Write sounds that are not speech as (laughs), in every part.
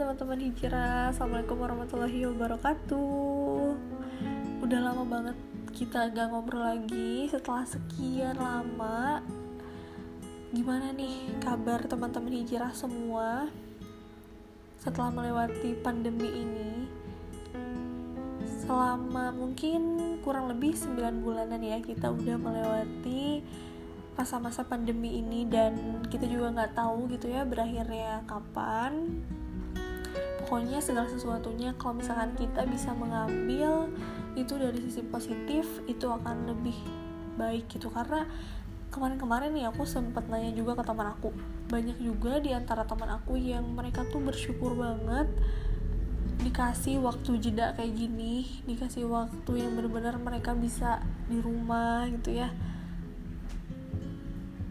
teman-teman hijrah Assalamualaikum warahmatullahi wabarakatuh. Udah lama banget kita gak ngobrol lagi. Setelah sekian lama Gimana nih kabar teman-teman hijrah semua? Setelah melewati pandemi ini Selama mungkin kurang lebih 9 bulanan ya Kita udah melewati masa-masa pandemi ini dan kita juga nggak tahu gitu ya berakhirnya kapan pokoknya segala sesuatunya kalau misalkan kita bisa mengambil itu dari sisi positif itu akan lebih baik gitu. Karena kemarin-kemarin nih aku sempat nanya juga ke teman aku. Banyak juga di antara teman aku yang mereka tuh bersyukur banget dikasih waktu jeda kayak gini dikasih waktu yang benar-benar mereka bisa di rumah gitu ya.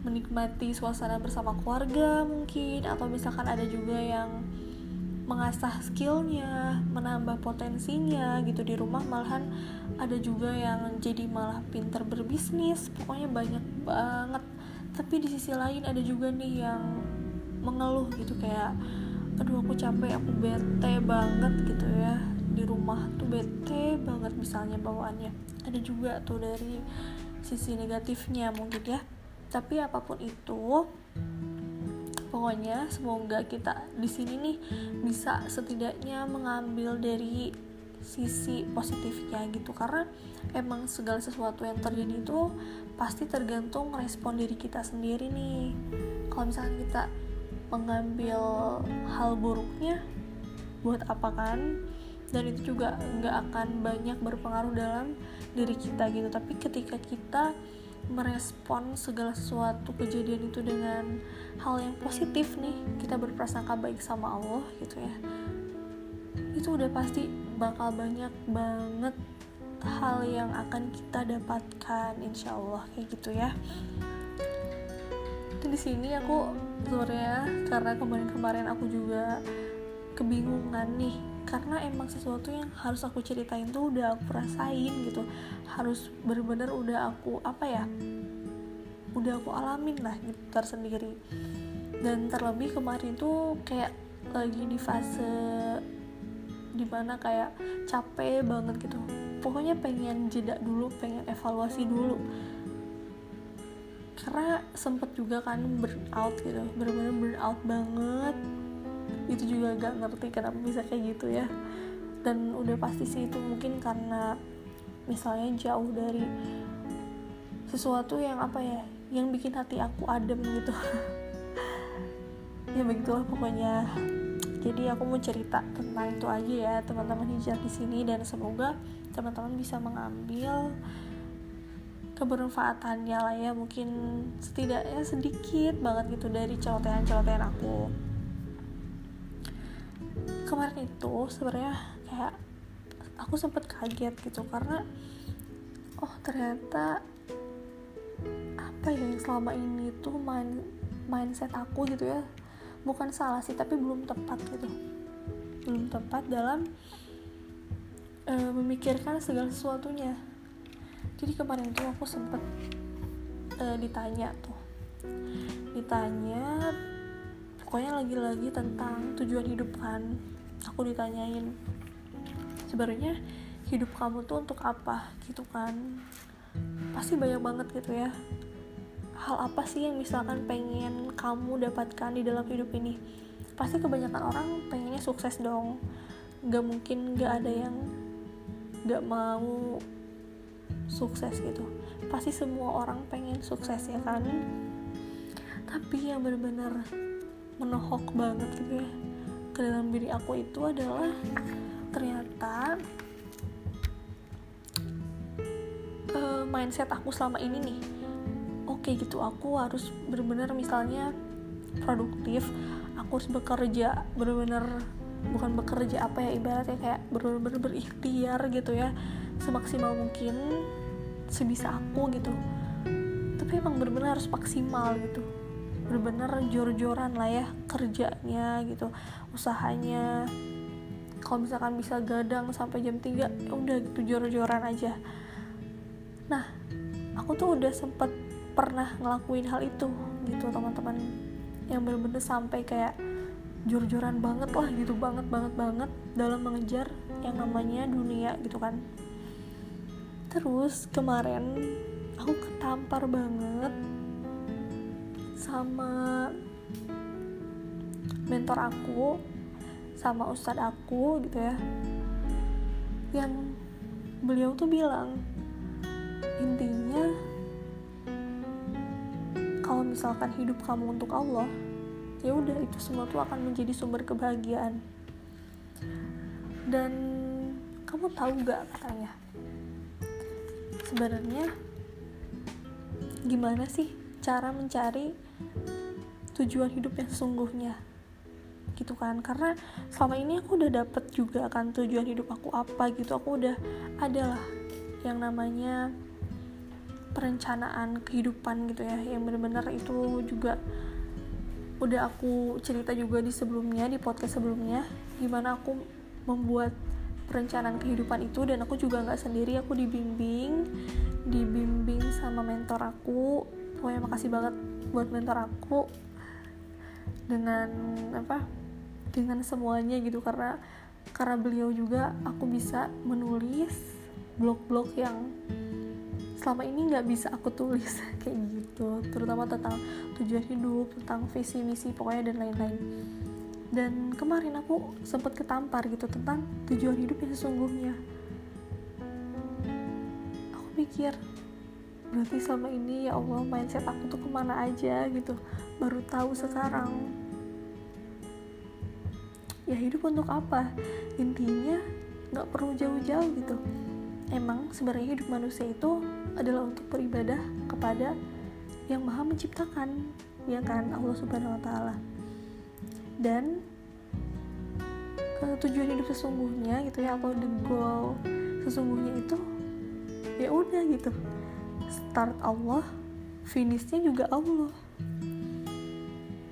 Menikmati suasana bersama keluarga mungkin atau misalkan ada juga yang mengasah skillnya, menambah potensinya gitu. Di rumah malahan ada juga yang jadi malah pinter berbisnis pokoknya banyak banget. Tapi di sisi lain ada juga nih yang mengeluh gitu kayak aduh aku capek aku bete banget gitu ya. Di rumah tuh bete banget misalnya bawaannya. Ada juga tuh dari sisi negatifnya mungkin ya. Tapi apa pun itu pokoknya semoga kita di sini nih bisa setidaknya mengambil dari sisi positifnya gitu. Karena emang segala sesuatu yang terjadi itu pasti tergantung respon diri kita sendiri nih. Kalau misalnya kita mengambil hal buruknya buat apa kan? Dan itu juga nggak akan banyak berpengaruh dalam diri kita gitu. Tapi ketika kita merespon segala sesuatu kejadian itu dengan hal yang positif nih. Kita berprasangka baik sama Allah gitu ya. Itu udah pasti bakal banyak banget hal yang akan kita dapatkan insya Allah kayak gitu ya. Di sini aku sebenarnya karena kemarin-kemarin aku juga kebingungan nih karena emang sesuatu yang harus aku ceritain tuh udah aku rasain gitu. Harus bener-bener udah aku apa ya udah aku alamin lah gitu tersendiri. Dan terlebih kemarin tuh kayak lagi di fase di mana kayak capek banget gitu. Pokoknya pengen jeda dulu pengen evaluasi dulu. Karena sempet juga kan burnout gitu bener-bener burnout banget itu juga gak ngerti kenapa bisa kayak gitu ya. Dan udah pasti sih itu mungkin karena misalnya jauh dari sesuatu yang apa ya yang bikin hati aku adem gitu. (laughs) Ya begitulah pokoknya. Jadi aku mau cerita tentang itu aja ya teman-teman hijab di sini. Dan semoga teman-teman bisa mengambil kebermanfaatannya lah ya. Mungkin setidaknya sedikit banget gitu dari celotehan-celotehan aku kemarin itu sebenarnya kayak aku sempet kaget gitu karena oh ternyata apa ya yang selama ini tuh main mindset aku gitu ya bukan salah sih tapi belum tepat gitu. Belum tepat dalam uh, memikirkan segala sesuatunya. Jadi kemarin itu aku sempet uh, ditanya tuh ditanya pokoknya lagi-lagi tentang tujuan hidup kan aku ditanyain sebenarnya hidup kamu tuh untuk apa? Gitu kan. Pasti banyak banget gitu ya. Hal apa sih yang misalkan pengen kamu dapatkan di dalam hidup ini? Pasti kebanyakan orang pengennya sukses dong. Gak mungkin gak ada yang gak mau sukses gitu. Pasti semua orang pengen sukses ya kan? Tapi yang benar-benar menohok banget gitu ya ke dalam diri aku itu adalah ternyata uh, mindset aku selama ini nih oke okay, gitu aku harus benar-benar misalnya produktif aku harus bekerja benar-benar bukan bekerja apa ya ibaratnya kayak benar-benar berikhtiar gitu ya semaksimal mungkin sebisa aku gitu. Tapi emang benar-benar harus maksimal gitu bener-bener jor-joran lah ya kerjanya gitu usahanya. Kalau misalkan bisa gadang sampai jam 3 ya udah gitu jor-joran aja. Nah aku tuh udah sempet pernah ngelakuin hal itu gitu teman-teman. Yang bener-bener sampai kayak jor-joran banget lah gitu banget banget banget dalam mengejar yang namanya dunia gitu kan. Terus kemarin aku ketampar banget sama mentor aku sama ustadz aku gitu ya yang beliau tuh bilang intinya kalau misalkan hidup kamu untuk Allah ya udah itu semua tuh akan menjadi sumber kebahagiaan. Dan kamu tahu gak katanya sebenarnya gimana sih cara mencari tujuan hidup yang sesungguhnya. Gitu kan? Karena selama ini aku udah dapet juga kan tujuan hidup aku apa gitu. Aku udah adalah yang namanya perencanaan kehidupan gitu ya. Yang benar-benar itu juga udah aku cerita juga di sebelumnya di podcast sebelumnya gimana aku membuat perencanaan kehidupan itu dan aku juga nggak sendiri aku dibimbing dibimbing sama mentor aku pokoknya makasih banget buat mentor aku dengan apa dengan semuanya gitu. Karena karena beliau juga aku bisa menulis blog-blog yang selama ini nggak bisa aku tulis. (laughs) Kayak gitu. Terutama tentang tujuan hidup tentang visi misi pokoknya dan lain-lain. Dan kemarin aku sempat ketampar gitu tentang tujuan hidup yang sesungguhnya. Aku mikir berarti selama ini ya Allah mindset aku tuh ke mana aja gitu. Baru tahu sekarang. Ya hidup untuk apa? Intinya nggak perlu jauh-jauh gitu. Emang sebenarnya hidup manusia itu adalah untuk beribadah kepada yang maha menciptakan ya kan? Allah subhanahu wa ta'ala. Dan uh, tujuan hidup sesungguhnya gitu ya atau the goal sesungguhnya itu ya udah gitu start Allah finishnya juga Allah.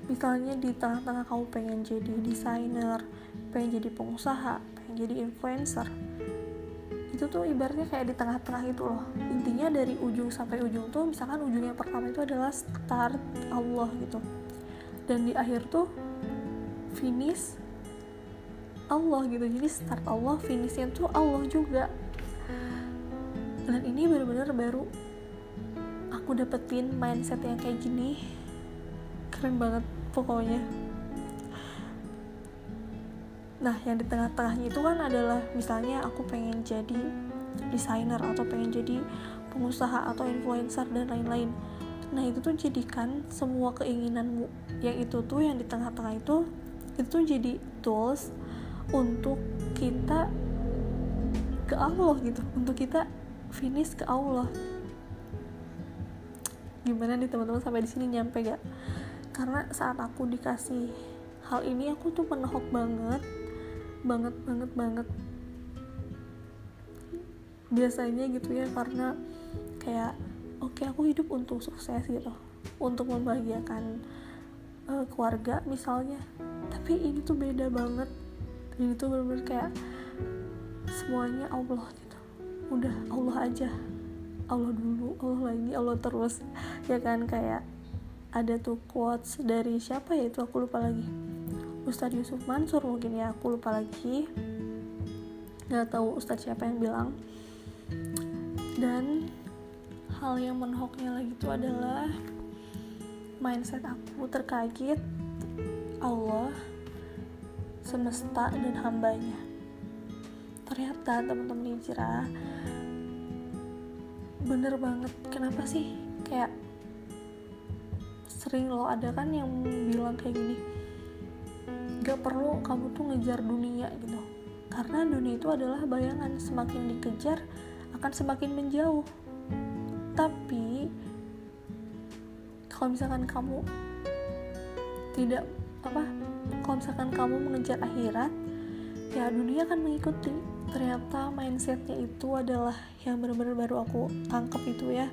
Misalnya di tengah-tengah kamu pengen jadi desainer pengen jadi pengusaha pengen jadi influencer. Itu tuh ibaratnya kayak di tengah-tengah itu loh. Intinya dari ujung sampai ujung tuh misalkan ujung yang pertama itu adalah start Allah gitu. Dan di akhir tuh finish Allah gitu. Jadi start Allah finishnya tuh Allah juga. Dan ini benar-benar baru aku dapetin mindset yang kayak gini keren banget pokoknya Nah, yang di tengah-tengahnya itu kan adalah misalnya aku pengen jadi desainer atau pengen jadi pengusaha atau influencer dan lain-lain. Nah, itu tuh jadikan semua keinginanmu yang itu tuh yang di tengah-tengah itu itu tuh jadi tools untuk kita ke Allah gitu, untuk kita finish ke Allah. Gimana nih teman-teman sampai di sini nyampe gak? Karena saat aku dikasih hal ini aku tuh menohok banget banget banget banget. Biasanya gitu ya karena kayak oke okay, aku hidup untuk sukses gitu. Untuk membahagiakan uh, keluarga misalnya. Tapi ini tuh beda banget. Ini tuh bener-bener kayak semuanya Allah gitu. Udah Allah aja Allah dulu Allah lagi Allah terus. Ya kan kayak ada tuh quotes dari siapa ya itu aku lupa lagi. Ustadz Yusuf Mansur mungkin ya aku lupa lagi. Nggak tahu Ustadz siapa yang bilang. Dan hal yang menohoknya lagi itu adalah mindset aku terkait Allah semesta dan hambanya. Ternyata teman-teman hijrah bener banget. Kenapa sih? Kayak sering lo ada kan yang bilang kayak gini gak perlu kamu tuh ngejar dunia gitu. Karena dunia itu adalah bayangan. Semakin dikejar akan semakin menjauh. Tapi kalau misalkan kamu tidak apa kalau misalkan kamu mengejar akhirat ya dunia akan mengikuti ternyata mindsetnya itu adalah yang benar-benar baru aku tangkap itu ya.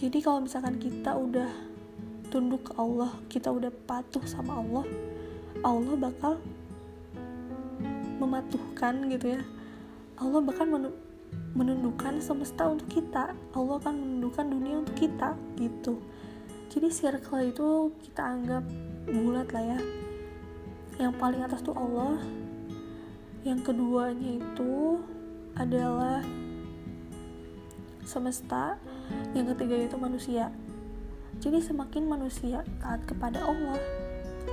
Jadi kalau misalkan kita udah tunduk ke Allah kita udah patuh sama Allah Allah bakal mematuhkan gitu ya. Allah bahkan menundukkan semesta untuk kita. Allah akan menundukkan dunia untuk kita gitu. Jadi circle itu kita anggap bulat lah ya. Yang paling atas tuh Allah yang keduanya itu adalah semesta yang ketiga itu manusia. Jadi semakin manusia taat kepada Allah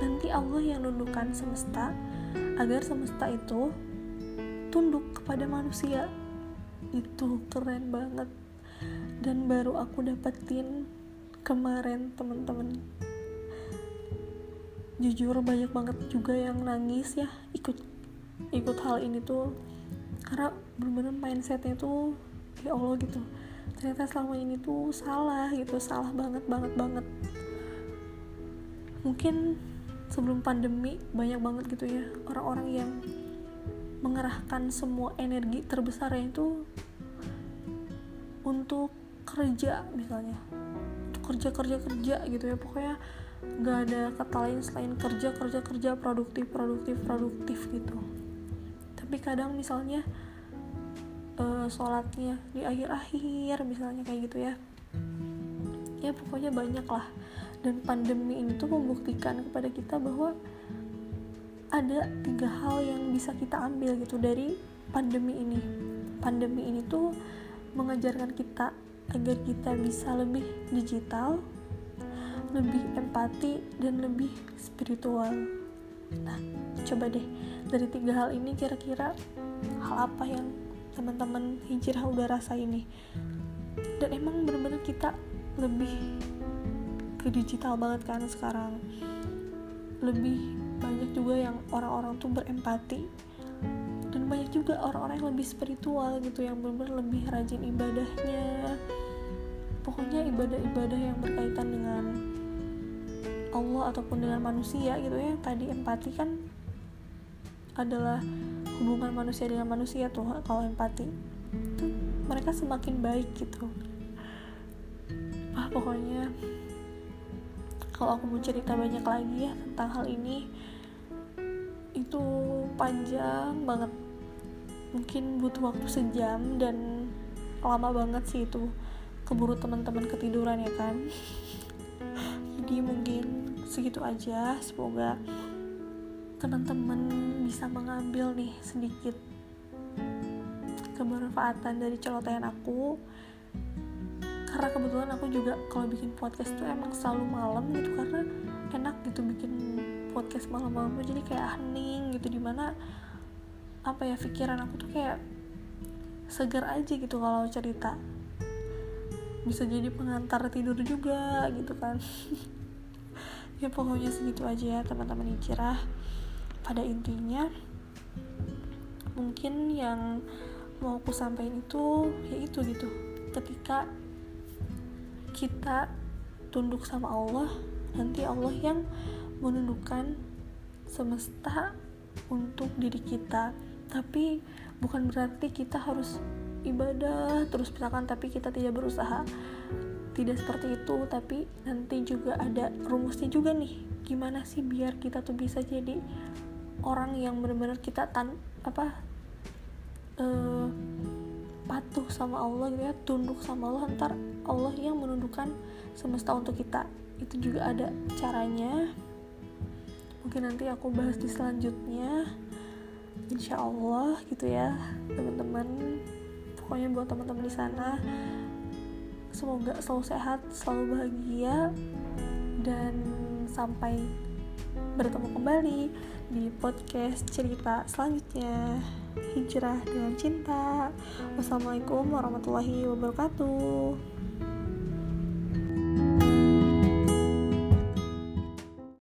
nanti Allah yang nundukkan semesta agar semesta itu tunduk kepada manusia. Itu keren banget. Dan baru aku dapetin kemarin temen-temen jujur banyak banget juga yang nangis ya ikut ikut hal ini tuh karena bener-bener mindsetnya tuh ya Allah gitu. Ternyata selama ini tuh salah gitu salah banget banget banget. Mungkin sebelum pandemi banyak banget gitu ya orang-orang yang mengerahkan semua energi terbesarnya itu untuk kerja misalnya. Kerja kerja kerja gitu ya. Pokoknya nggak ada kata lain selain kerja kerja kerja produktif produktif produktif gitu tapi kadang misalnya uh, sholatnya di akhir-akhir misalnya kayak gitu ya. Ya pokoknya banyak lah. Dan pandemi ini tuh membuktikan kepada kita bahwa ada tiga hal yang bisa kita ambil gitu dari pandemi ini. Pandemi ini tuh mengajarkan kita agar kita bisa lebih digital lebih empati dan lebih spiritual. Nah coba deh dari tiga hal ini kira-kira hal apa yang teman-teman hijrah udah rasa ini dan emang bener-bener kita lebih ke digital banget kan sekarang. Lebih banyak juga yang orang-orang tuh berempati dan banyak juga orang-orang yang lebih spiritual gitu yang benar-benar lebih rajin ibadahnya. Pokoknya ibadah-ibadah yang berkaitan dengan Allah ataupun dengan manusia gitu ya. Tadi empati kan adalah hubungan manusia dengan manusia tuh kalau empati itu mereka semakin baik gitu. Ah pokoknya kalau aku mau cerita banyak lagi ya tentang hal ini itu panjang banget. Mungkin butuh waktu sejam dan lama banget sih itu keburu teman-teman ketiduran ya kan. (laughs) Jadi mungkin segitu aja semoga teman-teman bisa mengambil nih sedikit kebermanfaatan dari celotehan aku. Karena kebetulan aku juga kalau bikin podcast tuh emang selalu malam gitu karena enak gitu bikin podcast malam-malam tuh. Jadi kayak hening gitu di mana apa ya pikiran aku tuh kayak segar aja gitu kalau cerita. Bisa jadi pengantar tidur juga gitu kan. (laughs) Ya pokoknya segitu aja ya teman-teman hijrah pada intinya mungkin yang mau aku sampaikan itu ya itu gitu. Ketika kita tunduk sama Allah nanti Allah yang menundukkan semesta untuk diri kita. Tapi bukan berarti kita harus ibadah terus misalkan tapi kita tidak berusaha. Tidak seperti itu tapi nanti juga ada rumusnya juga nih. Gimana sih biar kita tuh bisa jadi orang yang benar-benar kita tan apa uh, patuh sama Allah gitu ya tunduk sama Allah ntar Allah yang menundukkan semesta untuk kita. Itu juga ada caranya. Mungkin nanti aku bahas di selanjutnya. Insya Allah gitu ya teman-teman. Pokoknya buat teman-teman di sana semoga selalu sehat selalu bahagia dan sampai bertemu kembali di podcast cerita selanjutnya. Hijrah dengan cinta. Wassalamualaikum warahmatullahi wabarakatuh